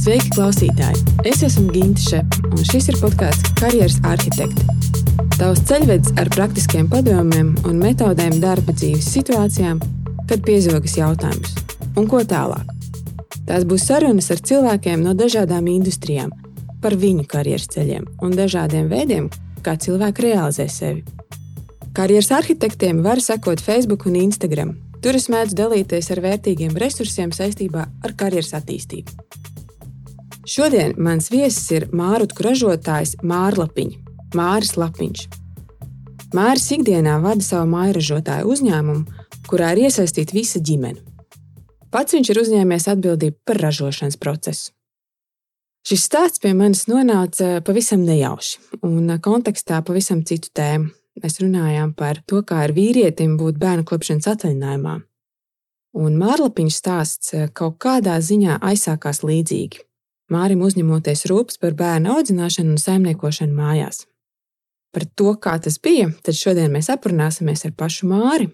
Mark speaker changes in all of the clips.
Speaker 1: Sveiki, klausītāji! Es esmu Ginte Šepa, un šis ir podkāsts Karjeras arhitekti. Tavs ceļvedis ar praktiskiem padomiem un metodēm darba dzīves situācijām, kad piezogas jautājums, un ko tālāk. Tās būs sarunas ar cilvēkiem no dažādām industrijām, par viņu karjeras ceļiem un dažādiem veidiem, kā cilvēki realizē sevi. Karjeras arhitektiem var sekot Facebook un Instagram. Tur es mēdzu dalīties ar vērtīgiem resursiem saistībā ar karjeras attīstību. Šodien mans viesis ir mārutku ražotājs Mārlapiņš, Māris Lapiņš. Māris ikdienā vada savu mājražotāju uzņēmumu, kurā ir iesaistīta visa ģimene. Pats viņš ir uzņēmies atbildību par ražošanas procesu. Šis stāsts pie manis nonāca pavisam nejauši un kontekstā pavisam citu tēmu. Mēs runājām par to, kā ar vīrietim būt bērnu kopšanas atvaļinājumā. Un Mārlapiņš stāsts kaut kādā ziņā aizsākās līdzīgi. Mārim uzņemoties rūpes par bērnu audzināšanu un saimniekošanu mājās. Par to, kā tas bija, tad šodien mēs aprunāsimies ar pašu Māri.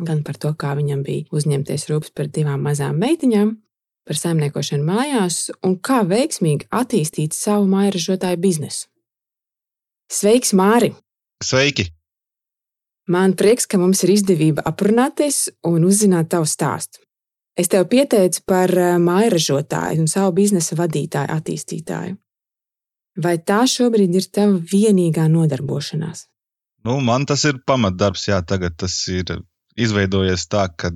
Speaker 1: Gan par to, kā viņam bija uzņemties rūpes par divām mazām meitiņām, par saimniekošanu mājās un kā veiksmīgi attīstīt savu mājražotāju biznesu. Sveiks, Māri!
Speaker 2: Sveiki!
Speaker 1: Man prieks, ka mums ir izdevība aprunāties un uzzināt tavu stāstu. Es tev pieteicu par eh, mājražotāju un savu biznesa vadītāju, attīstītāju. Vai tā šobrīd ir tava vienīgā nodarbošanās?
Speaker 2: Nu, man tas ir pamatdarbs, jā, tagad tas ir izveidojies tā, ka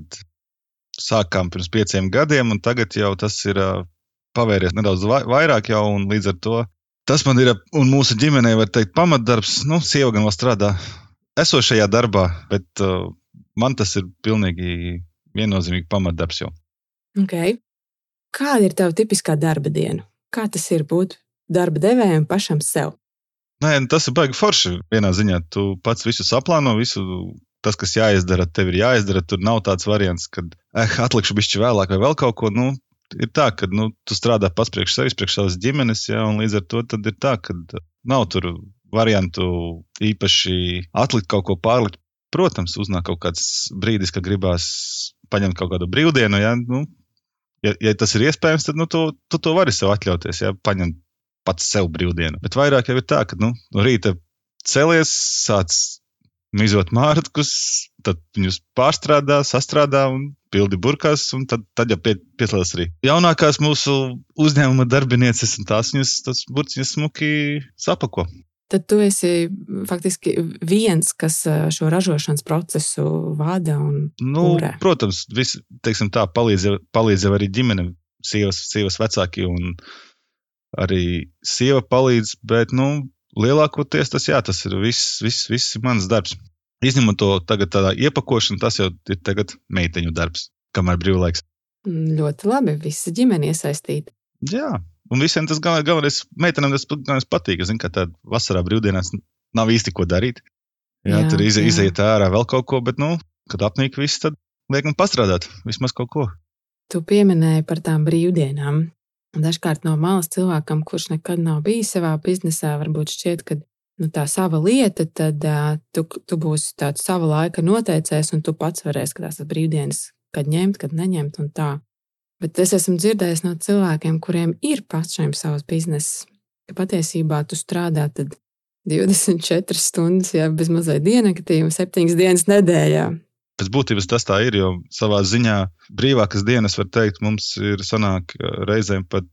Speaker 2: sākām pirms pieciem gadiem, un tagad jau tas ir pavērties nedaudz vairāk jau, un līdz ar to tas man ir, un mūsu ģimenei, var teikt, pamatdarbs. Nu, sieva gan vēl strādā esošajā darbā, bet uh, man tas ir pilnīgi viennozīmīgi pamatdarbs jau.
Speaker 1: Okay. Kāda ir tava tipiskā darba diena? Kā tas ir būt darba devējam pašam sev?
Speaker 2: Nē, nu, tas ir baigi forši. Vienā ziņā tu pats visu saplāno, visu tas, kas jāizdara, tev ir jāizdara. Tur nav tāds variants, ka eh, atlikšu bišķi vēlāk vai vēl kaut ko. Nu, ir tā, ka nu, tu strādā pats priekš sevis, priekš savas ģimenes, ja, un līdz ar to ir tā, ka nav tur variantu īpaši atlikt kaut ko pārlikt. Protams, uznāk kaut kāds brīdis, kad gribās paņemt kaut kādu brīvdienu, ja, nu, ja, ja tas ir iespējams, tad nu, tu, tu to vari sev atļauties, ja paņemt pats sev brīvdienu. Bet vairāk jau ir tā, ka nu, no rīta celies, sāc mizot mārciņus, tad viņus pārstrādā, sastrādā un pildi burkās, un tad, tad jau pie, pieslēdz arī jaunākās mūsu uzņēmuma darbinieces, un tās viņas, tas burciņas smuki sapako
Speaker 1: tad tu esi faktiski viens, kas šo ražošanas procesu vada
Speaker 2: nu, urē. Protams, vis, teiksim, tā palīdz, palīdz arī ģimene, sievas, sievas vecāki un arī sieva palīdz, bet nu, lielākoties tas, jā, tas ir viss, viss, viss mans darbs. Izņemot to tagad tādā iepakošanu, tas jau ir tagad meiteņu darbs, kamēr brīvlaiks.
Speaker 1: Ļoti labi, visa ģimene iesaistīta.
Speaker 2: Jā, Un visiem tas galvenais, galvenais meitenēm tas galvenais patīk. Es zinu, ka tāda vasarā brīvdienās nav īsti ko darīt. Jā, jā tur iz, jā. iziet ārā vēl kaut ko, bet, nu, kad apnīk viss, tad liekam pastrādāt vismaz kaut ko.
Speaker 1: Tu pieminēji par tām brīvdienām. Dažkārt no malas cilvēkam, kurš nekad nav bijis savā biznesā, varbūt šķiet, ka nu, tā sava lieta, tad uh, tu, tu būsi tāds sava laika noteicējs, un tu pats varēsi tās brīvdienas, kad ņemt, kad neņemt un tā. Bet es esmu dzirdējis no cilvēkiem, kuriem ir pašiem savs bizness, ka patiesībā tu strādā 24 stundas, ja bez mazliet diennaktīm, 7 dienas nedēļā.
Speaker 2: Pēc būtības tas tā ir, jo savā ziņā brīvākas dienas, var teikt, mums ir sanāk reizēm pat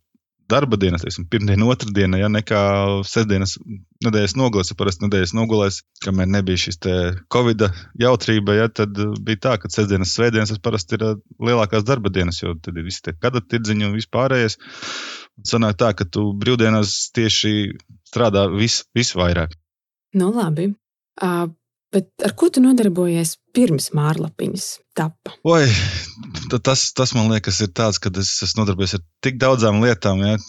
Speaker 2: darba dienas, teiksim, pirmdiena, otrdiena, ja nekā sestdienas nedēļas nogulēs, ja parasti nedēļas nogulēs, kamēr nebija šis Covid jautrība, ja, tad bija tā, ka sestdienas, svētdienas parasti ir lielākās darba dienas, jo tad ir visi tie gada tirdziņi un vispārējais. Sanāk tā, ka tu brīvdienās tieši strādā vis, visvairāk.
Speaker 1: Nu, labi. Uh, Bet ar ko tu nodarbojies pirms mārlapiņas tapa?
Speaker 2: Oi, tas, tas man liekas, ir tāds, ka es esmu nodarbojies ar tik daudzām lietām, ja,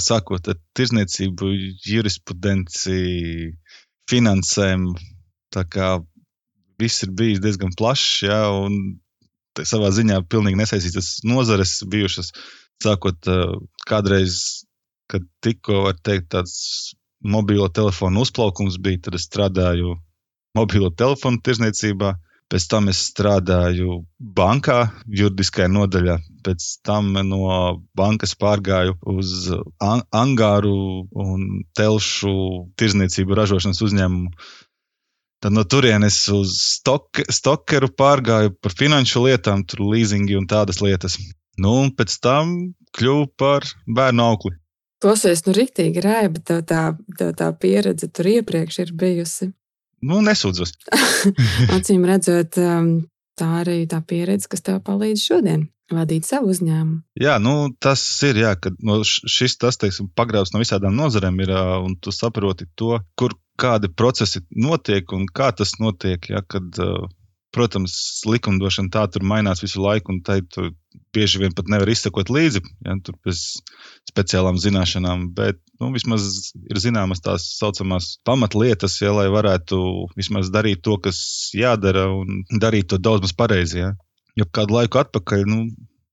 Speaker 2: sākot ar tirzniecību, jurisprudenci, finansēm. Tā kā viss ir bijis diezgan plašs, ja, un savā ziņā pilnīgi nesaistītas nozares bijušas. Sākot kādreiz, kad tikko, var teikt, tāds mobilo telefonu uzplaukums bija, tad es strādāju mobilo telefonu tirzniecībā. Pēc tam es strādāju bankā, juridiskajā nodaļā. Pēc tam no bankas pārgāju uz angāru un telšu tirzniecību ražošanas uzņēmumu. Tad no turienes uz stok, stokeru pārgāju par finanšu lietām, tur leasingi un tādas lietas. Nu, un pēc tam kļuvu par bērnu aukli.
Speaker 1: Klausies, nu, rīktīgi bet tev tā, tev tā pieredze tur iepriekš ir bijusi.
Speaker 2: Nu, nesūdzos.
Speaker 1: Acīm redzot, um, tā arī tā pieredze, kas tev palīdz šodien vadīt savu uzņēmumu.
Speaker 2: Jā, nu, tas ir, jā, kad no šis tas, teiksim, pagrauts no visādām nozarēm ir, un tu saproti to, kur kādi procesi notiek un kā tas notiek, ja, kad Protams, likumdošana tā tur mainās visu laiku, un tai tur bieži vien pat nevar izsekot līdzi, ja tur bez speciālām zināšanām, bet nu, vismaz ir zināmas tās saucamās pamatlietas, ja, lai varētu vismaz darīt to, kas jādara, un darīt to daudz maz pareizi. Ja. Jo kādu laiku atpakaļ, nu,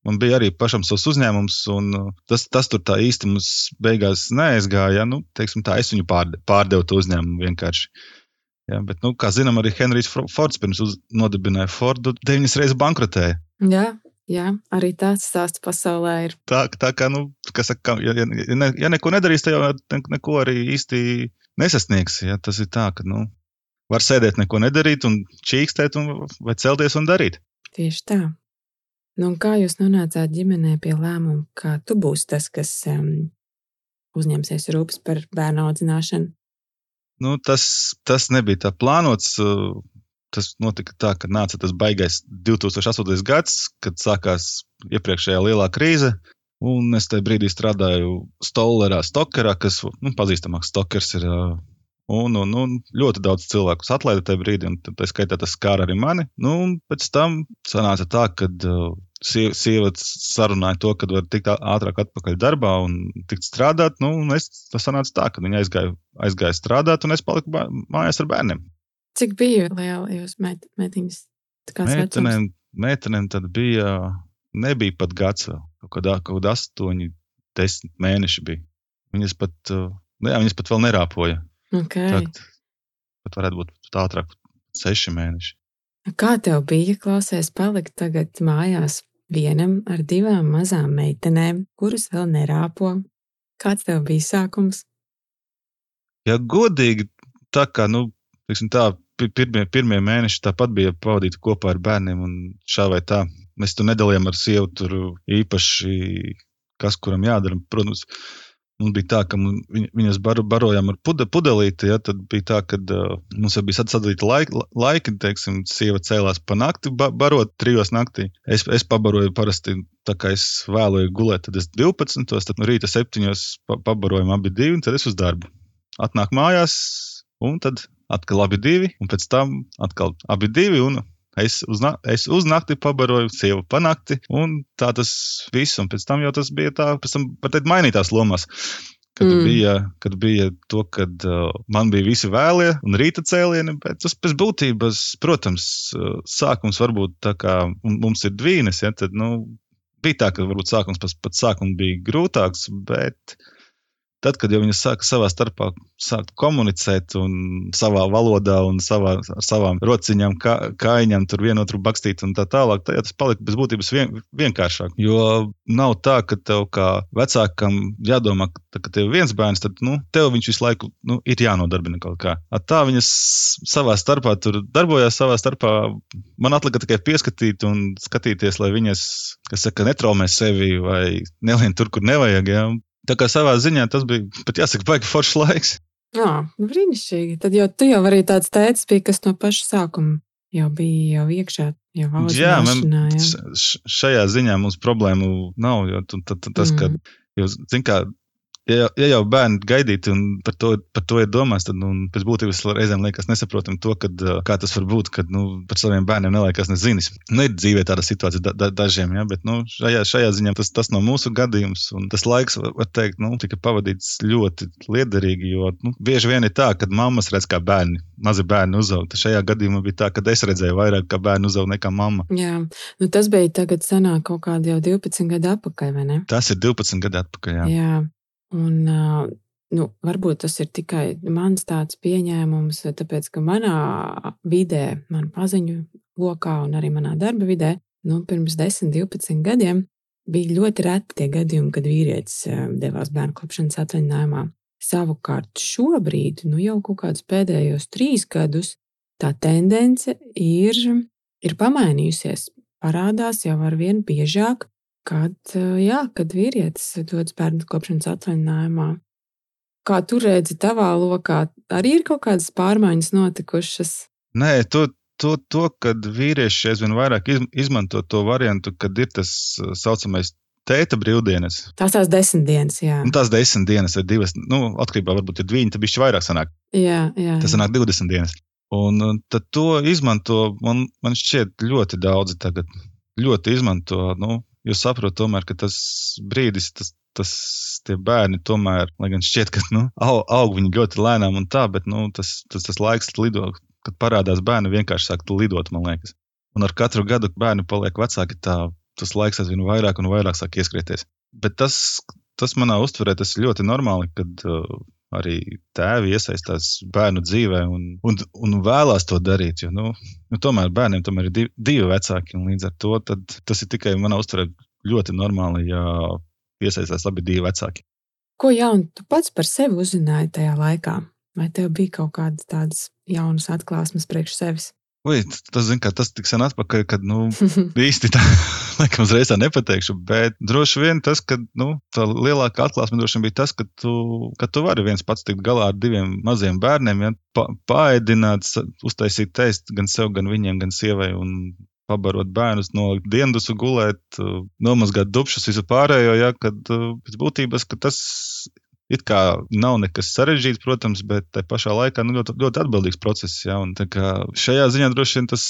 Speaker 2: man bija arī pašam savs uzņēmums, un uh, tas, tas tur tā īsti mums beigās neaizgāja. Nu, teiksim, tā, es viņu pārdevu to uzņēmumu vienkārši. Ja, bet, nu, kā zinām, arī Henrijs Fords pirms nodibināja Fordu, deviņas reizes bankrotēja.
Speaker 1: Jā, jā, arī tāds stāsts pasaulē ir.
Speaker 2: Tā, tā kā, nu, kas saka, ja, ja, ne, ja neko nedarīs, tad jau ne, neko arī īsti nesasniegs. Ja, tas ir tā, ka, nu, var sēdēt, neko nedarīt un čīkstēt, un, vai celties un darīt.
Speaker 1: Tieši tā. Nu, kā jūs nonācāt ģimenē pie lēmuma, ka tu būsi tas, kas um, uzņemsies rūpes par bērnu audzināšanu?
Speaker 2: Nu, tas, tas nebija tā plānots. Tas notika tā, ka nāca tas baigais 2008. gads, kad sākās iepriekšējā lielā krīze. Un es tajā brīdī strādāju Stollerā, Stokerā, kas nu, pazīstamāks Stokers ir. Un, un, un ļoti daudz cilvēku atlaida tajā brīdī, un tā skaitā tas skāra arī mani. Nu, pēc tam sanāca tā, ka sievietes sarunāja to, ka var tikt ātrāk atpakaļ darbā un tikt strādāt. Nu, es, tas sanāca tā, ka viņi aizgāja, aizgāja strādāt, un es paliku mājās ar bērniem.
Speaker 1: Cik bija liela jūs met, metiņas?
Speaker 2: Meitenēm, meitenēm tad bija, nebija pat gads kaut kādā, kaut kādā astoņi, desmit mēneši bija. Viņas pat, nu jā, viņas pat vēl nerāpoja.
Speaker 1: Okay.
Speaker 2: Tad, pat varētu būt ātrāk, seši mēneši.
Speaker 1: Kā tev bija klausies palikt tagad mājās vienam ar divām mazām meitenēm, kuras vēl nerāpo. Kāds tev bija sākums?
Speaker 2: Ja godīgi, tā kā, nu, tā, pirmie, pirmie mēneši tāpat bija pavadīti kopā ar bērniem, un šā vai tā. Mēs tur nedalījām ar sievu tur īpaši, kas kuram jādara. Protams, Mums bija tā, ka viņ, viņas bar, barojām ar pude, pudelīti. Ja, tad bija tā, ka uh, mums jau bija sadalīta laika. laika teiksim, sieva cēlās pa nakti, ba, barot trijos naktī. Es, es pabaroju parasti, tā kā es vēloju gulēt, tad es 12. Tad no rīta 7. Pa, pabarojam abi divi, un tad es uz darbu. Atnāk mājās, un tad atkal abi divi, un pēc tam atkal abi divi. Un Es uz, es uz nakti pabaroju, sievu panakti, un tā tas viss. Un pēc tam jau tas bija tā, pēc tam pat mainītās lomās. Kad mm. bija, kad bija to, kad uh, man bija visi vēlie un rīta cēlieni, bet tas pēc būtības, protams, uh, sākums varbūt tā kā mums ir dvīnes, ja, tad, nu, bija tā, ka varbūt sākums pats, pats sākums bija grūtāks, bet Tad, kad jau viņi sāka savā starpā komunicēt, un savā valodā, un savā, ar savām rociņām, kā, kājiņām, tur vienotru bakstīt un tā tālāk, tad tas palika bez būtības vien, vienkāršāk. Jo nav tā, ka tev kā vecākam jādomā, ka, ka tev ir viens bērns, tad nu, tev viņš visu laiku nu, ir jānodarbina kaut kā. At tā viņas savā starpā tur darbojās, savā starpā. Man atlika tikai pieskatīt un skatīties, lai viņas, kas saka, netraumē sevi vai nelien tur, kur nevajag. Ja? Tā kā savā ziņā tas bija pat jāsaka, baigi foršs laiks.
Speaker 1: Jā, brīnišķīgi. Tad jau tu jau arī tāds tēcis bija, kas no paša sākuma jau bija jau iekšā. Jau jā, man, jā.
Speaker 2: šajā ziņā mums problēmu nav. Jo tas, mm. ka, jo, zin, kā, ja, ja jau bērni gaidīti un par to, par to ir domāts, tad nu, pēc būtības reizēm liekas nesaprotam to, kad, kā tas var būt, kad nu, par saviem bērniem neliekas nezinis. Nu, ir dzīvē tāda situācija da, da, dažiem, ja, bet nu, šajā, šajā ziņā tas, tas nav mūsu gadījums. Tas laiks, var teikt, nu, tika pavadīts ļoti liederīgi, jo nu, bieži vien ir tā, ka mammas redz, kā bērni, mazi bērni uzaug. Šajā gadījumā bija tā, ka es redzēju vairāk, kā bērni uzaug nekā mamma.
Speaker 1: Jā, nu, tas bija tagad senāk kaut kādi jau 12 gadi atpakaļ, vai ne?
Speaker 2: Tas ir 12 gadi atpakaļ, jā.
Speaker 1: jā. Un, nu, varbūt tas ir tikai mans tāds pieņēmums, tāpēc ka manā vidē, man paziņu lokā un arī manā darba vidē, nu, pirms 10, 12 gadiem bija ļoti reti tie gadījumi, kad vīrietis devās bērnu kopšanas atvaļinājumā. Savukārt šobrīd, nu jau kaut kādus pēdējos trīs gadus, tā tendence ir, ir pamainījusies. Parādās jau ar vien biežāk, kad, eh, jā, kad vīrietis dodas bērnu kopšanas atvaļinājumā. Kā tu redzi, tavā lokā arī ir kaut kādas pārmaiņas notikušas?
Speaker 2: Nē, to, to, to kad vīrieši aizvien vairāk izmanto to variantu, kad ir tas tā saucamais tēta brīvdienas.
Speaker 1: Tās tās desmit dienas, jā.
Speaker 2: Un tās desmit dienas vai divas, nu, atkarībā varbūt ir divi, tad bišķi vairāk sanāk.
Speaker 1: Jā, jā.
Speaker 2: Tas sanāk 20 dienas. Un tad to izmanto, man, man šķiet, ļoti daudzi tagad. Ļoti izmanto, nu, jo saprotu tomēr, ka tas brīdis, tas, tas tie bērni tomēr, lai gan šķiet, ka nu, aug, aug viņi ļoti lēnām un tā, bet nu, tas, tas, tas laiks lido, kad parādās bērni, vienkārši sāk lidot, man liekas. Un ar katru gadu bērni paliek vecāki, tā, tas laiks aizvien vairāk un vairāk sāk ieskrieties. Bet tas, tas manā uztverē, tas ļoti normāli, kad uh, arī tēvi iesaistās bērnu dzīvē un, un, un vēlās to darīt. Jo, nu, nu, tomēr bērniem tomēr ir divi, divi vecāki, un līdz ar to tas ir tikai manā uztverē ļoti normāli, ja iesaistās abi divi vecāki.
Speaker 1: Ko jaunu tu pats par sevi uzzināji tajā laikā? Vai tev bija kaut kādas tādas jaunas atklāsmes priekš sevis?
Speaker 2: Ui, tas, zin, tas tik sen atpakaļ, kad nu, īsti tā, laikam, uzreiz tā nepateikšu. Bet droši vien tas, ka nu, tā lielākā atklāsme droši vien bija tas, ka tu, ka tu vari viens pats tikt galā ar diviem maziem bērniem, ja pa, paēdināt, uztaisīt teikt gan sev, gan viņiem, gan sievai. Un pabarot bērnus, nolikt diendusu, gulēt, nomazgāt dubšus, visu pārējo, ja, kad pēc būtības tas It kā nav nekas sarežģīts, protams, bet tā pašā laikā nu, ļoti, ļoti atbildīgs process. Ja, un, šajā ziņā droši vien tas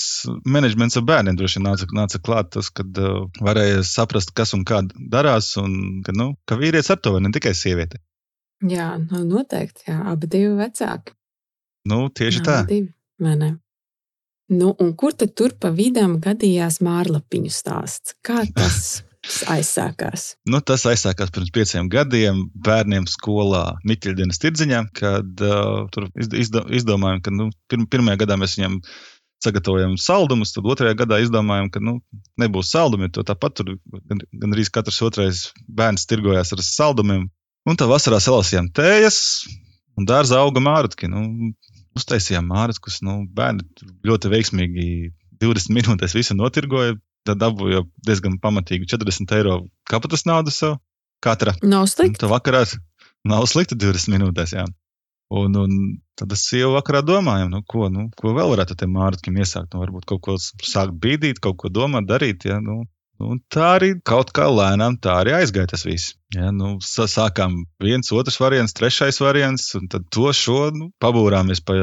Speaker 2: menedžments ar bērniem vien nāca, nāca klāt, tas, kad uh, varēja saprast, kas un kā darās, un ka, nu, ka vīrietis ar to var ne tikai sieviete.
Speaker 1: Jā, nu, noteikti. Jā, abi divi vecāki.
Speaker 2: Nu, tieši jā, tā.
Speaker 1: Divi, vai ne? Nu, un kur tad tur pa vidām gadījās mārlapiņu stāsts? Kā tas aizsākās?
Speaker 2: Nu, tas aizsākās pirms pieciem gadiem bērniem skolā Miķeļdienas tirdziņā, kad uh, tur izdo, izdomājām, ka nu, pirm, pirmajā gadā mēs viņam sagatavojam saldumus, tad otrajā gadā izdomājām, ka nu, nebūs saldumi, jo tāpat tur gan, gan arī katrs otrais bērns tirgojās ar saldumiem. Un tā vasarā salasījām tējas un dārza auga mārciņu. Nu, uztaisījām mārciņus, nu, bērni ļoti veiksmīgi 20 minūtēs visu notirgoja tad dabūju diezgan pamatīgi 40 eiro kapatas naudu sev. Katra.
Speaker 1: Nav slikti.
Speaker 2: Tā vakarā nav slikti 20 minūtēs. Jā. Un, un tad es jau vakarā domāju, nu, ko, nu, ko vēl varētu tam mārciņam iesākt. Nu, varbūt kaut ko sākt bīdīt, kaut ko domāt, darīt. Ja? Nu, Un tā arī kaut kā lēnām tā arī aizgāja tas viss. Ja, nu, sākām viens, otrs variants, trešais variants, un tad to šo nu, pabūrāmies pa,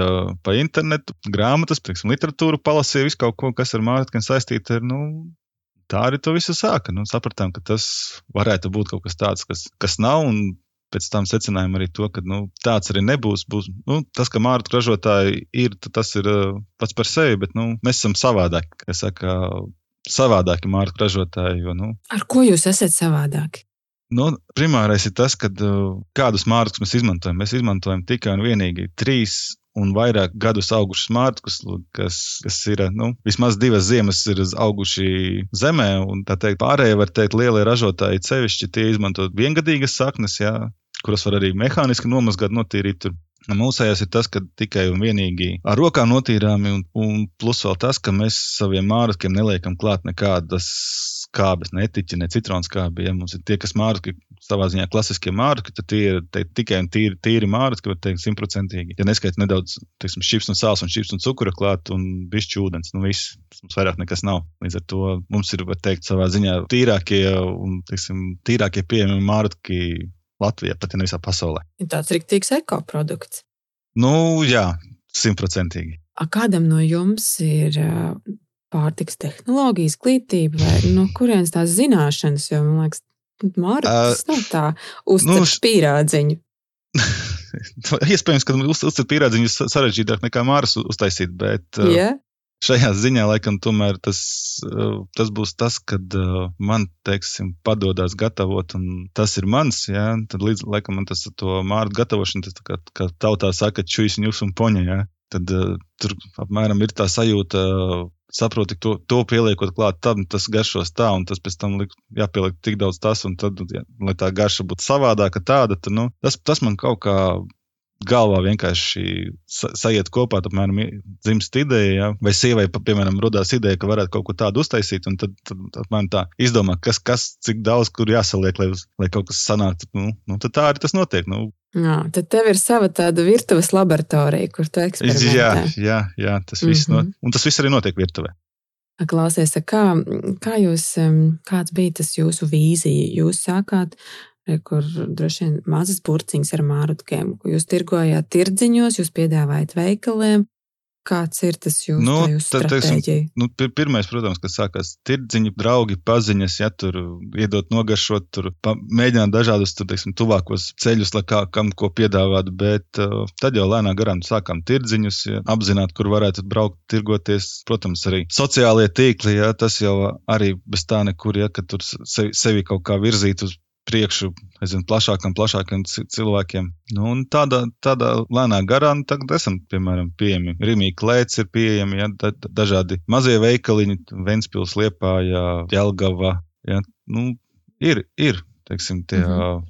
Speaker 2: pa internetu, grāmatas, piemēram, literatūru, palasīju visu kaut ko, kas ar mārciņu saistīti ir. Nu, tā arī to visu sāka. Nu, sapratām, ka tas varētu būt kaut kas tāds, kas, kas nav. Pēc tam secinājām arī to, ka nu, tāds arī nebūs. Būs, nu, tas, ka mārciņu ražotāji ir, tas ir uh, pats par sevi, bet nu, mēs esam savādāki. Saka, savādāki mārciņu ražotāji. Jo, nu,
Speaker 1: Ar ko jūs esat savādāki?
Speaker 2: Nu, primārais ir tas, ka uh, kādus mārciņus mēs izmantojam. Mēs izmantojam tikai un vienīgi trīs un vairāk gadus augušus mārciņus, kas, kas ir nu, vismaz divas ziemas ir auguši zemē. Un, tā teikt, pārējie, var teikt, lielie ražotāji cevišķi tie izmanto viengadīgas saknes, jā, kuras var arī mehāniski nomazgāt, notīrīt. Tur Mūsējais ir tas, ka tikai un vienīgi ar rokām notīrāmi, un, un plus vēl tas, ka mēs saviem mārciņiem neliekam klāt nekādas skābes, ne etiķi, ne citronu skābi. Ja mums ir tie, kas mārciņi, savā ziņā klasiskie mārciņi, tad tie ir te, tikai un tīri, tīri mārciņi, var teikt, simtprocentīgi. Ja neskaita nedaudz, teiksim, šips un sāls un šips un cukura klāt un bišķi ūdens, nu viss, mums vairāk nekas nav. Līdz ar to mums ir, var teikt, savā ziņā tīrākie un, teiksim, tīrākie pieejami mārciņi Latvijā, pat ja ne visā pasaulē.
Speaker 1: Ir tāds rīktīgs ekoprodukts.
Speaker 2: Nu, jā, simtprocentīgi.
Speaker 1: Kādam no jums ir pārtiks tehnoloģija, izglītība vai no kurienes tās zināšanas? Jo man liekas, Mārcis uh, nav tā uztver nu, pīrādziņu.
Speaker 2: Iespējams, ka uztver pīrādziņu sarežģītāk nekā Mārcis uztaisīt, bet yeah šajā ziņā laikam tomēr tas, eh, tas būs tas, kad eh, man, teiksim, padodas gatavot, un tas ir mans, jā, tad līdz laikam man tas to mārtu gatavošana, tas kā, kā tautā saka, čujas, ņūs un poņa, jā. Tad uh, tur apmēram ir tā sajūta, saproti, to, to pieliekot klāt, tam tas garšos tā, un tas pēc tam liek, jāpieliek tik daudz tas, un tad, ja, lai tā garša būtu savādāka, tāda, tad, nu, tas, tas man kaut kā galvā vienkārši sa sajiet kopā, apmēram, dzimst ideja, ja? vai sievai, piemēram, radās ideja, ka varētu kaut ko tādu uztaisīt, un tad, tad apmēram tā izdomā, kas, kas, cik daudz kur jāsaliek, lai, lai kaut kas sanāktu. Nu, nu, tad tā arī tas notiek. Nu.
Speaker 1: Jā, tad tev ir sava tāda virtuves laboratorija, kur tu eksperimentē.
Speaker 2: Jā, jā, jā tas viss, mm -hmm. no, un tas viss arī notiek virtuvē.
Speaker 1: Klausies, kā, kā jūs, kāds bija tas jūsu vīzija? Jūs sākāt kur droši vien mazas burciņas ar mārutkiem, ko jūs tirgojāt tirdziņos, jūs piedāvājat veikaliem. Kāds ir tas jūsu,
Speaker 2: nu,
Speaker 1: jūsu stratēģija?
Speaker 2: Nu, pirmais, protams, kas sākās tirdziņi, draugi, paziņas, ja tur iedot nogaršot, tur pa, mēģināt dažādus, tur, teiksim, tuvākos ceļus, lai kā, kam ko piedāvāt, bet uh, tad jau lēnā garām sākām tirdziņus, ja, apzināt, kur varētu braukt, tirgoties. Protams, arī sociālie tīkli, ja, tas jau arī bez tā nekur, ja, ka tur sevi, sevi kaut kā virzīt uz priekšu aizvien plašākam, plašākiem cilvēkiem. Nu, tādā, tādā lēnā garā nu, tagad esam, piemēram, pieejami. Rīmīgi klēts ir pieejami, ja, da, dažādi mazie veikaliņi, Ventspils, Liepājā, Jelgava. Ja, nu, ir, ir, teiksim, tie mm -hmm.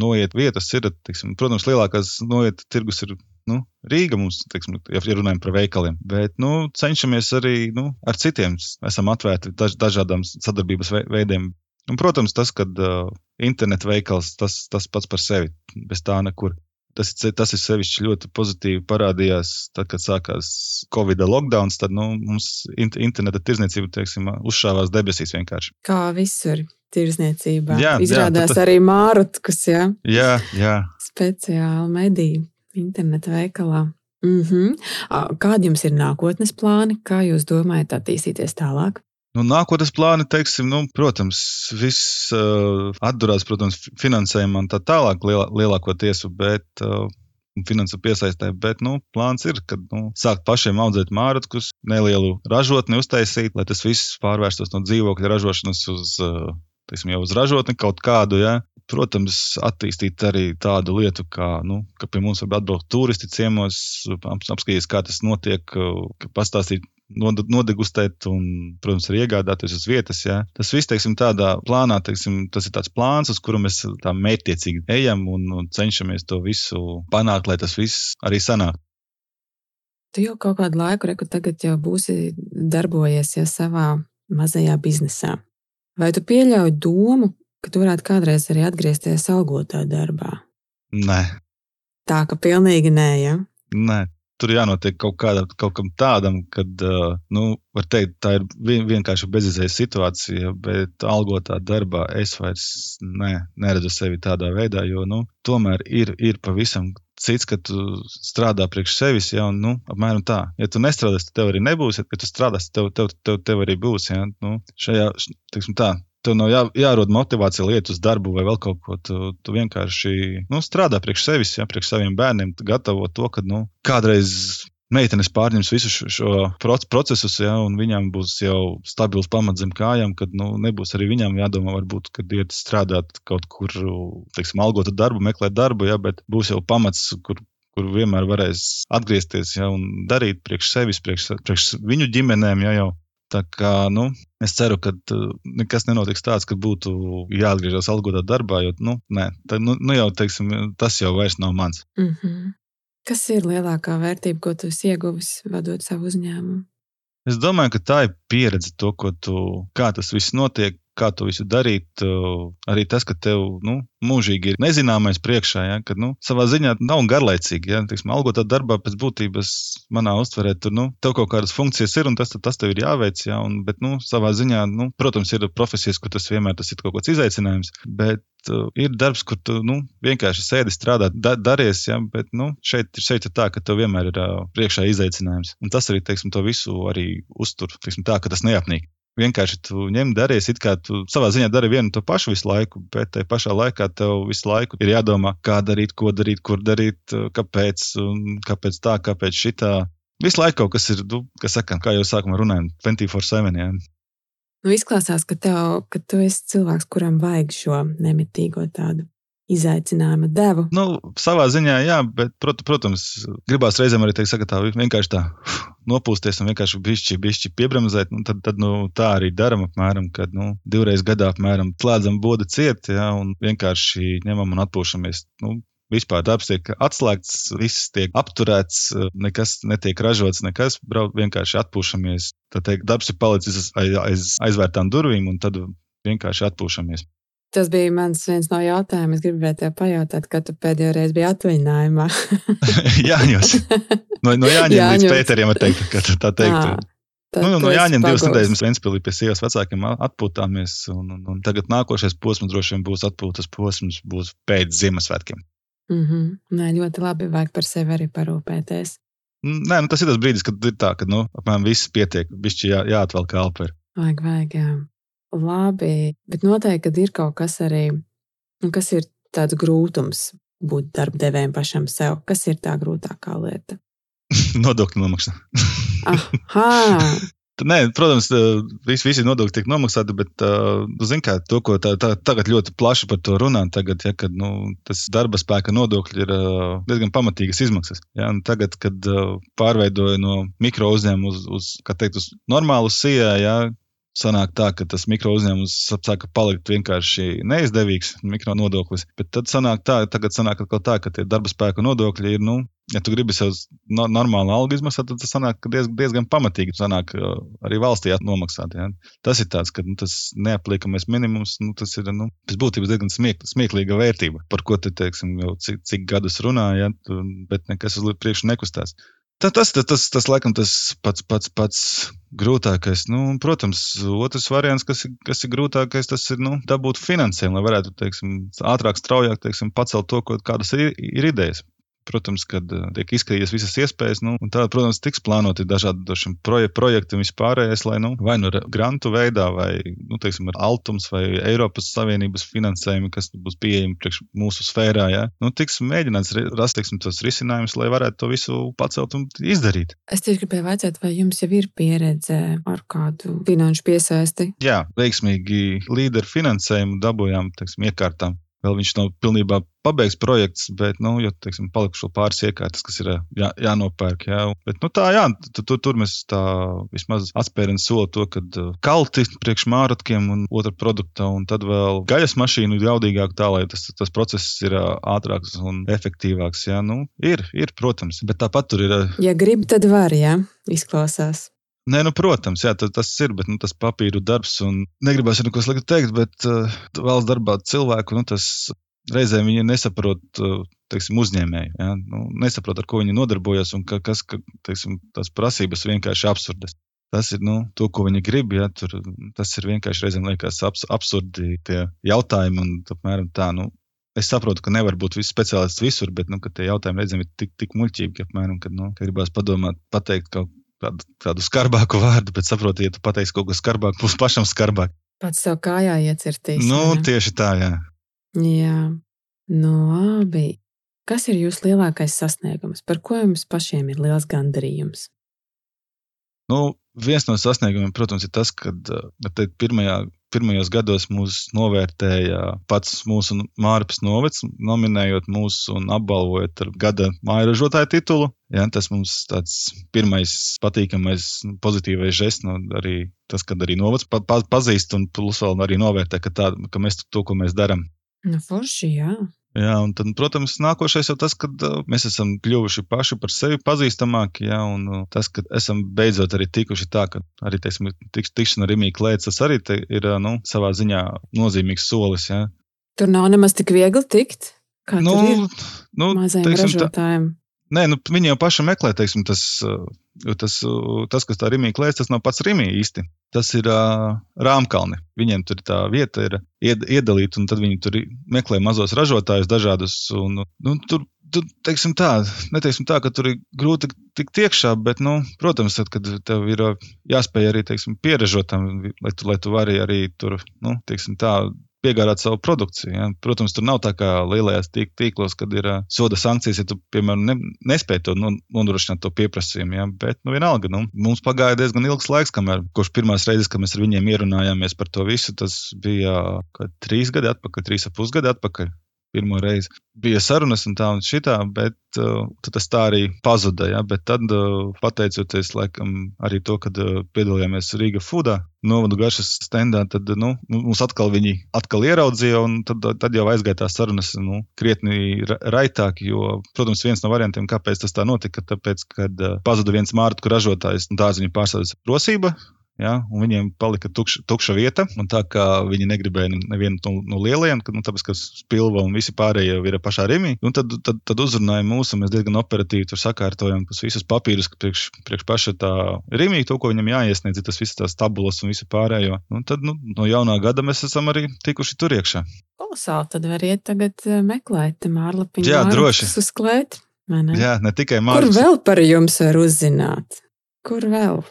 Speaker 2: noiet vietas ir, teiksim, protams, lielākās noiet tirgus ir nu, Rīga mums, teiksim, ja runājam par veikaliem, bet nu, cenšamies arī nu, ar citiem. Esam atvērti daž, dažādām sadarbības veidiem. Un, protams, tas, ka uh, interneta veikals, tas, tas pats par sevi, bez tā nekur. Tas, tas ir sevišķi ļoti pozitīvi parādījās, tad, kad sākās Covid lockdown. Tad nu, mums interneta tirzniecība teiksim, uzšāvās debesīs vienkārši.
Speaker 1: Kā visur tirzniecībā. Jā, Izrādās jā, tad... arī mārutkus, ja?
Speaker 2: jā, jā.
Speaker 1: speciāli mediju interneta veikalā. Mm -hmm. Kādi jums ir nākotnes plāni? Kā jūs domājat attīstīties tālāk?
Speaker 2: Nu, nākotnes plāni, teiksim, nu, protams, viss uh, atdurās, protams, finansējumam un tā tālāk lielā, lielākoties, bet uh, finansu piesaistē, bet, nu, plāns ir, kad, nu, sākt pašiem audzēt mārciņus, nelielu ražotni uztaisīt, lai tas viss pārvērstos no dzīvokļa ražošanas uz, uh, teiksim, jau uz ražotni kaut kādu, ja. Protams, attīstīt arī tādu lietu, kā, nu, ka pie mums var atbraukt turisti ciemos, apskatīties, kā tas notiek, pastāstīt nodegustēt un, protams, arī iegādāties uz vietas. Ja. Tas viss, teiksim, tādā plānā, teiksim, tas ir tāds plāns, uz kuru mēs tā mērķiecīgi ejam un, un cenšamies to visu panākt, lai tas viss arī sanāk.
Speaker 1: Tu jau kaut kādu laiku, reku tagad jau būsi darbojies ja, savā mazajā biznesā. Vai tu pieļauj domu, ka tu varētu kādreiz arī atgriezties algotā darbā?
Speaker 2: Nē.
Speaker 1: Tā ka pilnīgi nē, ja?
Speaker 2: Nē, tur jānotiek kaut, kādam, kaut kam tādam, kad, nu, var teikt, tā ir vienkārši bezizējas situācija, bet algotā darbā es vairs ne, neredzu sevi tādā veidā, jo, nu, tomēr ir, ir pavisam cits, ka tu strādā priekš sevis, ja, un, nu, apmēram tā. Ja tu nestrādāsi, tad tev arī nebūs, ja tu strādāsi, tev, tev, tev, tev arī būs, ja, nu, šajā, teiksim tā, tev nav jā, jārod motivācija liet uz darbu vai vēl kaut ko. Tu, tu vienkārši nu, strādā priekš sevis, ja, priekš saviem bērniem, gatavo to, ka nu, kādreiz meitenes pārņems visu šo, šo procesus, ja, un viņām būs jau stabils pamats zem kājām, kad nu, nebūs arī viņām jādomā, varbūt, kad iet strādāt kaut kur, teiksim, algotu darbu, meklēt darbu, ja, bet būs jau pamats, kur, kur vienmēr varēs atgriezties ja, un darīt priekš sevis, priekš, priekš viņu ģimenēm. Ja, jau Tā kā, nu, es ceru, ka uh, nekas nenotiks tāds, ka būtu jāatgriežas algotā darbā, jo, nu, nē, tā, nu, nu jau, teiksim, tas jau vairs nav mans.
Speaker 1: Mm -hmm. Kas ir lielākā vērtība, ko tu esi ieguvis vadot savu uzņēmumu?
Speaker 2: Es domāju, ka tā ir pieredze, to, tu, kā tas viss notiek, kā to visu darīt. Arī tas, ka tev nu, mūžīgi ir nezināmais priekšā, ja, ka nu, savā ziņā nav garlaicīgi. Ja, teiksim, algotā darbā pēc būtības manā uztverē tur nu, tev kaut kādas funkcijas ir un tas, tas tev ir jāveic. Ja, un, bet nu, savā ziņā, nu, protams, ir profesijas, kur tas vienmēr tas ir kaut kāds izaicinājums. Bet uh, ir darbs, kur tu nu, vienkārši sēdi strādā, da, daries, ja, bet nu, šeit, šeit ir tā, ka tev vienmēr ir uh, priekšā izaicinājums. Un tas arī teiksim, to visu arī uztur teiksim, tā, ka tas neapnīk vienkārši tu ņem, darīsi, it kā tu savā ziņā dari vienu to pašu visu laiku, bet tajā pašā laikā tev visu laiku ir jādomā, kā darīt, ko darīt, kur darīt, kāpēc, kāpēc tā, kāpēc šitā. Visu laiku kaut kas ir, nu, kas saka, kā jau sākumā runājām, 24-7. Ja.
Speaker 1: Nu, izklausās, ka, tev, ka tu esi cilvēks, kuram vajag šo nemitīgo tādu izaicinājuma devu.
Speaker 2: Nu, savā ziņā, jā, bet, prot, protams, gribās reizēm arī teikt, ka tā vienkārši tā nopūsties un vienkārši bišķi, bišķi piebremzēt. Nu, tad, tad nu, tā arī darām apmēram, kad nu, divreiz gadā apmēram slēdzam bodu ciet, jā, un vienkārši ņemam un atpūšamies. Nu, Vispār darbs tiek atslēgts, viss tiek apturēts, nekas netiek ražots, nekas brauc, vienkārši atpūšamies. Tad teikt, darbs ir palicis aiz, aiz aizvērtām durvīm, un tad vienkārši atpūšamies.
Speaker 1: Tas bija mans viens no jautājumiem. Es gribēju te pajautāt, kad tu pēdējo reizi biji atvaļinājumā.
Speaker 2: Jāņos. No, no Jāņiem Jāņos. līdz Pēteriem, teikt, ka tā teikt. Tad nu, no Jāņiem divas nedēļas mēs Ventspīlī pie sievas vecākiem atpūtāmies, un, un, un tagad nākošais posms droši vien būs atpūtas posms, būs pēc Ziemassvētkiem.
Speaker 1: Mm -hmm. Nē, ļoti labi, vajag par sevi arī parūpēties.
Speaker 2: Nē, nu, tas ir tas brīdis, kad ir tā, ka nu, apmēram viss pietiek, bišķi jā, jāatvelk elpa.
Speaker 1: Vajag, vajag, jā. Labi, bet noteikti, ir kaut kas arī, nu, kas ir tāds grūtums būt darbdevējiem pašam sev. Kas ir tā grūtākā lieta?
Speaker 2: Nodokļu nomaksā. Nē, protams, visi, visi nodokļi tiek nomaksāti, bet, uh, zin, kā, to, ko tā, tā, tagad ļoti plaši par to runā, tagad, ja, kad nu, tas darba spēka nodokļi ir uh, diezgan pamatīgas izmaksas. Ja, tagad, kad uh, pārveidoja no mikro uzņēmuma uz, uz, teikt, uz normālu sijā, ja, sanāk tā, ka tas mikro uzņēmums sāka palikt vienkārši neizdevīgs, mikro nodoklis. Bet tad sanāk tā, tagad sanāk tā, ka tie darba spēka nodokļi ir, nu, ja tu gribi sev no, normālu algu izmaksāt, tad tas sanāk diez, diezgan pamatīgi. Sanāk arī valstī nomaksāt. Ja? Tas ir tāds, ka nu, tas neapliekamais minimums, nu, tas ir nu, pēc būtības diezgan smiek, smieklīga vērtība, par ko te, teiksim, jau cik, cik gadus runājat, ja? bet nekas uz priekšu nekustās. Tā, tas, tas, tas, tas, laikam, tas pats, pats, pats grūtākais. Nu, protams, otrs variants, kas ir, kas ir grūtākais, tas ir nu, dabūt finansējumu, lai varētu teiksim, ātrāk, straujāk teiksim, pacelt to, ko, kādas ir, ir idejas. Protams, kad eh, tiek izskatītas visas iespējas, nu, un tā, protams, tiks plānoti dažādi proje, projekti un vispārējais, lai nu, vai nu grantu veidā, vai, nu, teiksim, ar Altums vai Eiropas Savienības finansējumu, kas būs pieejami priekš mūsu sfērā, ja, nu, tiks mēģināts rast, teiksim, tos risinājumus, lai varētu to visu pacelt un izdarīt.
Speaker 1: Es tieši gribēju vaicāt, vai jums jau ir pieredze ar kādu finanšu piesaisti?
Speaker 2: Jā, veiksmīgi līderu finansējumu dabūjām, teiksim, iekārtām Vēl viņš nav pilnībā pabeigts projekts, bet, nu, jau teiksim, palikuši pāris iekārtas, kas ir jā, jānopērk. Jā. Bet, nu, tā, jā, tur, tur, tur mēs tā vismaz atspērienu soli to, ka kalti priekš māratkiem un otra produkta, un tad vēl gaļas mašīnu jaudīgāk tā, lai tas, tas process ir ātrāks un efektīvāks. Jā, nu, ir, ir, protams, bet tāpat tur ir.
Speaker 1: Ja grib, tad var, jā, izklausās.
Speaker 2: Nē, nu, protams, jā, tas ir, bet nu, tas papīru darbs, un negribas neko sliktu teikt, bet uh, valsts darbā cilvēku, nu, tas reizēm viņi nesaprot, uh, teiksim, uzņēmēju, ja? nu, nesaprot, ar ko viņi nodarbojas, un ka, kas, ka, teiksim, tās prasības vienkārši absurdas. Tas ir nu, to, ko viņi grib. Ja, tur, tas ir vienkārši reizēm liekas abs, absurdi tie jautājumi. Un, apmēram, tā, nu, es saprotu, ka nevar būt viss speciālists visur, bet nu, tie jautājumi reizēm ir tik, tik muļķīgi, apmēram, ka, nu, ka gribās padomāt, pateikt kaut ko tādu, tādu skarbāku vārdu, bet saprotiet, ja tu pateiksi kaut ko skarbāku, būs pašam skarbāk.
Speaker 1: Pats sev kājā iecirtīs.
Speaker 2: Nu, ne? tieši tā, jā.
Speaker 1: Jā, nu labi. Kas ir jūsu lielākais sasniegums? Par ko jums pašiem ir liels gandarījums?
Speaker 2: Nu, viens no sasniegumiem, protams, ir tas, ka pirmajā pirmajos gados mūs novērtēja pats mūsu Mārcis Novacs, nominējot mūs un apbalvojot ar gada mājražotāju titulu. Ja, tas mums tāds pirmais patīkamais, pozitīvais žests, no arī tas, kad arī novads pa, pa, pazīst un plus vēl arī novērtē, ka, tā, ka mēs to, ko mēs darām.
Speaker 1: Nu, forši, jā.
Speaker 2: Jā, un tad, protams, nākošais jau tas, ka mēs esam kļuvuši paši par sevi pazīstamāki, jā, un tas, ka esam beidzot arī tikuši tā, ka arī, teiksim, tiks, tikšana ar Rimīku Lēcu, tas arī ir, nu, savā ziņā nozīmīgs solis, jā.
Speaker 1: Tur nav nemaz tik viegli tikt, kā nu, nu, mazajiem teiksim, ražotājiem. Tā,
Speaker 2: Nē, nu, viņi jau paši meklē, teiksim, tas, tas, tas kas tā Rimī klēs, tas nav pats Rimī īsti. Tas ir uh, Rāmkalni. Viņiem tur tā vieta ir ied, iedalīta, un tad viņi tur meklē mazos ražotājus dažādus. Un, nu, tur, tur, teiksim tā, neteiksim tā, ka tur ir grūti tikt iekšā, bet, nu, protams, tad, kad tev ir jāspēj arī, teiksim, pieražotam, lai tu, lai tu vari arī tur, nu, teiksim tā, piegādāt savu produkciju. Ja. Protams, tur nav tā kā lielajās tīklos, kad ir uh, soda sankcijas, ja tu, piemēram, ne, nespēj to nodrošināt to pieprasījumu. Ja. Bet, nu, vienalga, nu, mums pagāja diezgan ilgs laiks, kamēr kopš pirmās reizes, kad mēs ar viņiem ierunājāmies par to visu, tas bija uh, trīs gadi atpakaļ, trīs ap pusgadi atpakaļ. Pirmo reizi. Bija sarunas un tā un šitā, bet uh, tas tā arī pazuda. Ja? Bet tad, uh, pateicoties laikam, arī to, kad uh, piedalījāmies Rīga Foodā, novadu garšas stendā, tad nu, mums atkal viņi atkal ieraudzīja, un tad, tad jau aizgāja tās sarunas nu, krietni raitāk. Jo, protams, viens no variantiem, kāpēc tas tā notika, tāpēc, kad uh, pazuda viens mārciņu ražotājs, un dārziņu pārstāvis rosība, Ja, viņiem palika tukša, tukša vieta, un tā kā viņi negribēja nevienu no, no lielajiem, kad, nu, tāpēc, ka spilva un visi pārējie ir pašā Rimī, nu, tad, tad, tad uzrunāja mūs, un mēs diezgan operatīvi tur sakārtojam visus papīrus, ka priekš, priekš paša tā Rimī, to, ko viņam jāiesniedz, tas viss tās tabulas un visu pārējo. Un tad nu, no jaunā gada mēs esam arī tikuši tur iekšā.
Speaker 1: Kolosāli, tad variet tagad eh, meklēt mārlapiņu.
Speaker 2: Jā, droši.
Speaker 1: Uzklēt.
Speaker 2: Ne? Jā, ne tikai mārciņu.
Speaker 1: Kur vēl par jums var uzzināt? Kur vēl?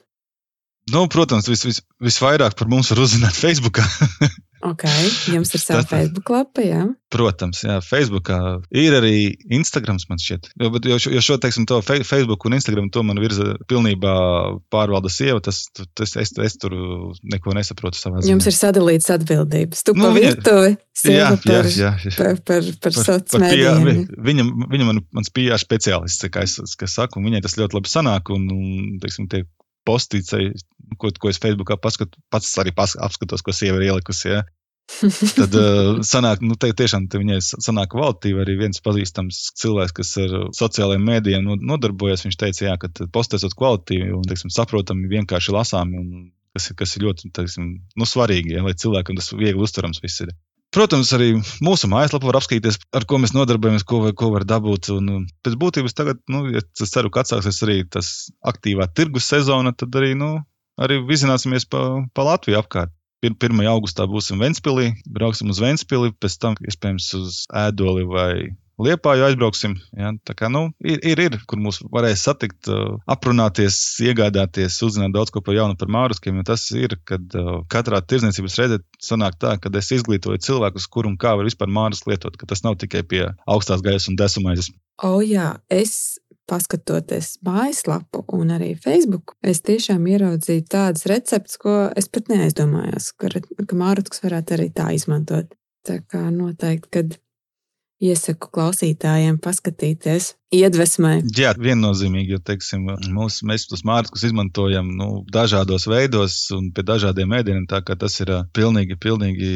Speaker 2: Nu, protams, vis, vis, visvairāk par mums var uzzināt Facebook.
Speaker 1: ok, jums ir sava Facebook lapa, jā?
Speaker 2: Protams, jā, Facebookā ir arī Instagrams, man šķiet. Jo, bet, jo, jo šo, teiksim, to Facebook un Instagram to man virza pilnībā pārvalda sieva, tas, tas es, es tur neko nesaprotu savā
Speaker 1: ziņā. Jums ir sadalīts atbildības. Tu nu, pa virtuvi, jā, par, jā, jā, par, par, par, par sociāliem mēdījiem.
Speaker 2: Viņa, viņa man, mans PR speciālists, kā es, kā es saku, un viņai tas ļoti labi sanāk, un, un teiksim, tie postīts, ko, ko es Facebookā paskatu, pats arī pas, apskatos, ko sieva ir ielikusi. Ja? Tad uh, sanāk, nu, te, tiešām te viņai sanāk kvalitīvi arī viens pazīstams cilvēks, kas ar sociālajiem mēdījiem nodarbojas. Viņš teica, jā, ka postēsot kvalitīvi un, teiksim, saprotami, vienkārši lasāmi, un kas, kas ir ļoti, teiksim, nu, svarīgi, ja, lai cilvēkam tas viegli uztverams viss ir. Protams, arī mūsu mājaslapā var apskatīties, ar ko mēs nodarbojamies, ko, ko var dabūt. Un pēc būtības tagad, nu, ja es ceru, ka atsāksies arī tas aktīvā tirgus sezona, tad arī, nu, arī vizināsimies pa, pa Latviju apkārt. 1. augustā būsim Ventspīlī, brauksim uz Ventspīli, pēc tam iespējams uz Ēdoli vai Liepāju aizbrauksim. Ja? Tā kā nu, ir, ir, ir, kur mūs varēs satikt, uh, aprunāties, iegādāties, uzzināt daudz ko par jaunu par māruskiem. Tas ir, kad uh, katrā tirdzniecības reizē sanāk tā, ka es izglītoju cilvēkus, kur un kā var vispār mārus lietot, ka tas nav tikai pie augstās gaisa un desumais.
Speaker 1: O, jā, es paskatoties mājaslapu un arī Facebook, es tiešām ieraudzīju tādas receptes, ko es pat neaizdomājos, ka, ka mārciņas varētu arī tā izmantot. Tā kā noteikti, kad iesaku klausītājiem paskatīties iedvesmē.
Speaker 2: Jā, viennozīmīgi, jo teiksim, mūsu, mēs tos mārciņus izmantojam nu, dažādos veidos un pie dažādiem ēdieniem. Tā kā tas ir pilnīgi, pilnīgi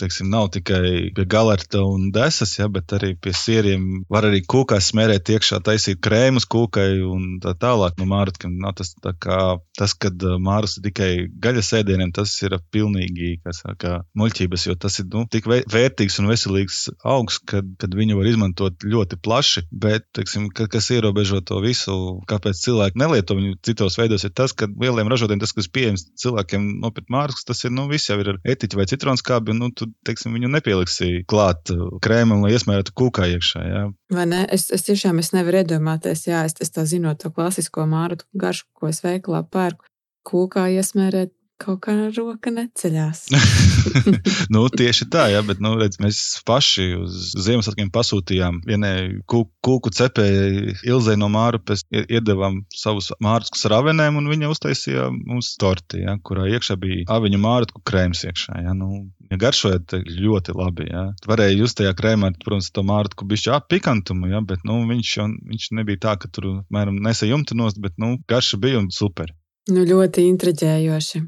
Speaker 2: teiksim, nav tikai pie galerta un desas, ja, bet arī pie sieriem. Var arī kūkās smērēt iekšā, taisīt krēmus kūkai un tā tālāk. No mārciņiem nav tas kā tas, kad mārcis ir tikai gaļas ēdieniem, tas ir pilnīgi saka, muļķības, jo tas ir nu, tik vērtīgs un veselīgs augs, kad, kad viņu var izmantot ļoti plaši. Bet, teiksim, teiksim, ka, kas ierobežo to visu, kāpēc cilvēki nelieto viņu citos veidos, ir tas, ka lieliem ražotājiem tas, kas pieejams cilvēkiem nopirkt mārciņas, tas ir nu, viss jau ir ar etiķi vai citronskābi, un nu, tu teiksim, viņu nepieliksi klāt uh, krēmam, lai iesmērētu kūkā iekšā. Jā.
Speaker 1: Vai ne? Es, es tiešām es nevaru iedomāties, jā, es, es tā zinot to klasisko mārciņu garšu, ko es veikalā pērku. Kūkā iesmērēt Kaut kā roka neceļās.
Speaker 2: nu, tieši tā, jā, bet nu, redz, mēs paši uz Ziemassvētkiem pasūtījām vienai kūku cepēji Ilzai no Mārupes, iedevām savus mārciņus ar avenēm, un viņa uztaisīja mums torti, jā, kurā iekšā bija aviņu mārciņu krēms iekšā. Jā, nu, ja garšojot ļoti labi. Jā. Varēja just tajā krēmā, protams, to mārciņu bišķi apikantumu, jā, bet nu, viņš, viņš nebija tā, ka tur, mēram, nesa jumtu nost, bet nu, garša bija un super.
Speaker 1: Nu, ļoti intriģējoši.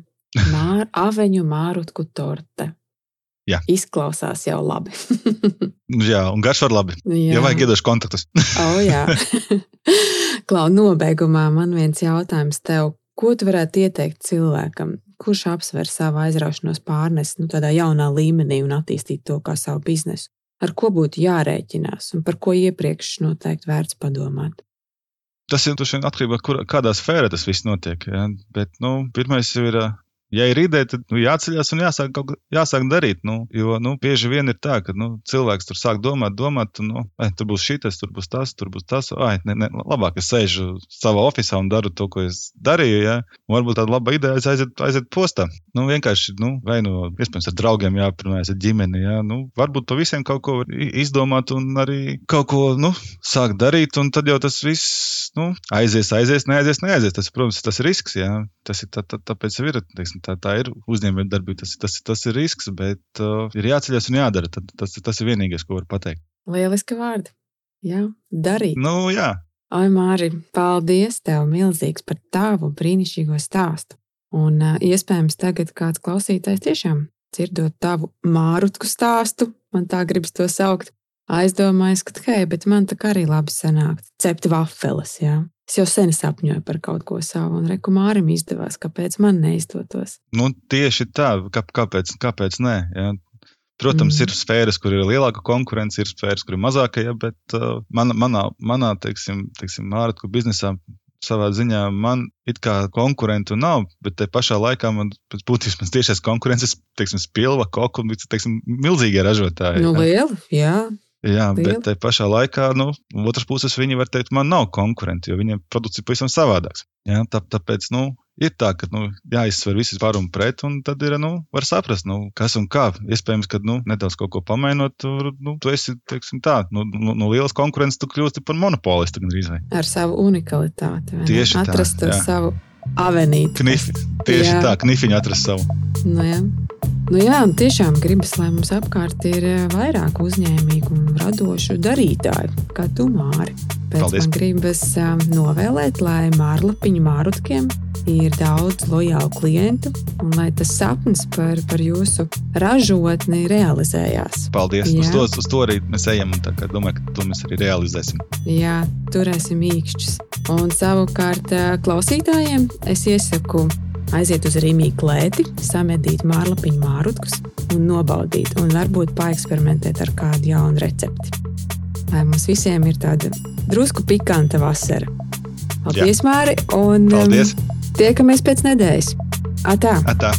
Speaker 1: Mār, aveņu mārutku torte.
Speaker 2: Jā.
Speaker 1: Izklausās jau labi.
Speaker 2: jā, un garš var labi. Jā, ja vajag iedošu kontaktus.
Speaker 1: oh, jā. Klau, nobeigumā man viens jautājums tev. Ko tu varētu ieteikt cilvēkam, kurš apsver savu aizraušanos pārnest nu, tādā jaunā līmenī un attīstīt to kā savu biznesu? Ar ko būtu jārēķinās un par ko iepriekš noteikti vērts padomāt?
Speaker 2: Tas ir atkarībā no kādā sfērā tas viss notiek. Ja? Bet nu, pirmais ir ja ir ideja, tad nu, jāceļās un jāsāk, kaut, jāsāk darīt. Nu, jo nu, bieži vien ir tā, ka nu, cilvēks tur sāk domāt, domāt, un, nu, ai, tur būs šis, tur būs tas, tur būs tas. Ai, ne, ne, labāk es sēžu savā oficiālā un daru to, ko es darīju. Ja? Un varbūt tāda laba ideja aiziet, aiziet postā. Nu, vienkārši, nu, vai nu, iespējams, ar draugiem jāparunājas, ar ģimeni. Ja? Nu, varbūt pa visiem kaut ko izdomāt un arī kaut ko nu, sākt darīt, un tad jau tas viss nu, aizies, aizies, neaizies, neaizies. Tas, protams, tas ir risks. Ja? Tas ir tā, tā, tāpēc ir, teiksim, tā, tā ir uzņēmējdarbība, tas, tas, tas ir risks, bet uh, ir jāceļas un jādara. Tad, tas, tas ir vienīgais, ko var pateikt.
Speaker 1: Lieliski vārdi. Jā, darīt.
Speaker 2: Nu, jā.
Speaker 1: Oi, Māri, paldies tev milzīgs par tavu brīnišķīgo stāstu. Un uh, iespējams tagad kāds klausītājs tiešām dzirdot tavu mārutku stāstu, man tā gribas to saukt, aizdomājas, ka, hei, bet man tā arī labi sanāk cept vafeles, jā. Es jau sen sapņoju par kaut ko savu, un reku mārim izdevās, kāpēc man neizdotos.
Speaker 2: Nu, tieši tā, kā, kāpēc, kāpēc nē? Jā. Protams, mm. ir sfēras, kur ir lielāka konkurence, ir sfēras, kur ir mazāka, ja, bet uh, man, manā, manā teiksim, teiksim, ārotku biznesā savā ziņā man it kā konkurentu nav, bet te pašā laikā man pēc būtības tiešais konkurences, teiksim, spilva, koku un, teiksim, milzīgie ražotāji.
Speaker 1: Nu, lieli, jā.
Speaker 2: Jā, Liela. bet te pašā laikā, nu, otrs puses viņi var teikt, man nav konkurenti, jo viņiem produkts ir pavisam savādāks. Jā, tā, tāpēc, nu, ir tā, ka nu, jāizsver visi par un pret, un tad ir, nu, var saprast, nu, kas un kā. Iespējams, ka, nu, nedaudz kaut ko pamainot, tur, nu, tu esi, teiksim tā, nu, no, no lielas konkurences tu kļūsti par monopolistu gandrīz vai.
Speaker 1: Ar savu unikalitāti.
Speaker 2: Tieši
Speaker 1: Atrast
Speaker 2: tā.
Speaker 1: Atrast to savu avenīti.
Speaker 2: Knif, tieši jā. tā, knifiņu atrast savu.
Speaker 1: Nu, jā. Nu, jā, tiešām gribas, lai mums apkārt ir eh, vairāk uzņēmīgu un radošu darītāju, kā tu, Māri. Pēc
Speaker 2: Paldies.
Speaker 1: man gribas um, novēlēt, lai mārlapiņu mārutkiem ir daudz lojālu klientu un lai tas sapnis par, par jūsu ražotni realizējās.
Speaker 2: Paldies! Jā. Uz to, uz to arī mēs ejam un domāju, ka to mēs arī realizēsim.
Speaker 1: Jā, turēsim īkšķus. Un savukārt klausītājiem es iesaku aiziet uz Rīgas klēti, samedīt mārlapiņu mārutkus un nobaudīt, un varbūt paeksperimentēt ar kādu jaunu recepti. Lai mums visiem ir tāda drusku pikanta vasara. Paldies, Jā. Māri! Un
Speaker 2: Paldies.
Speaker 1: Um, tiekamies pēc nedēļas. Atā!
Speaker 2: Atā.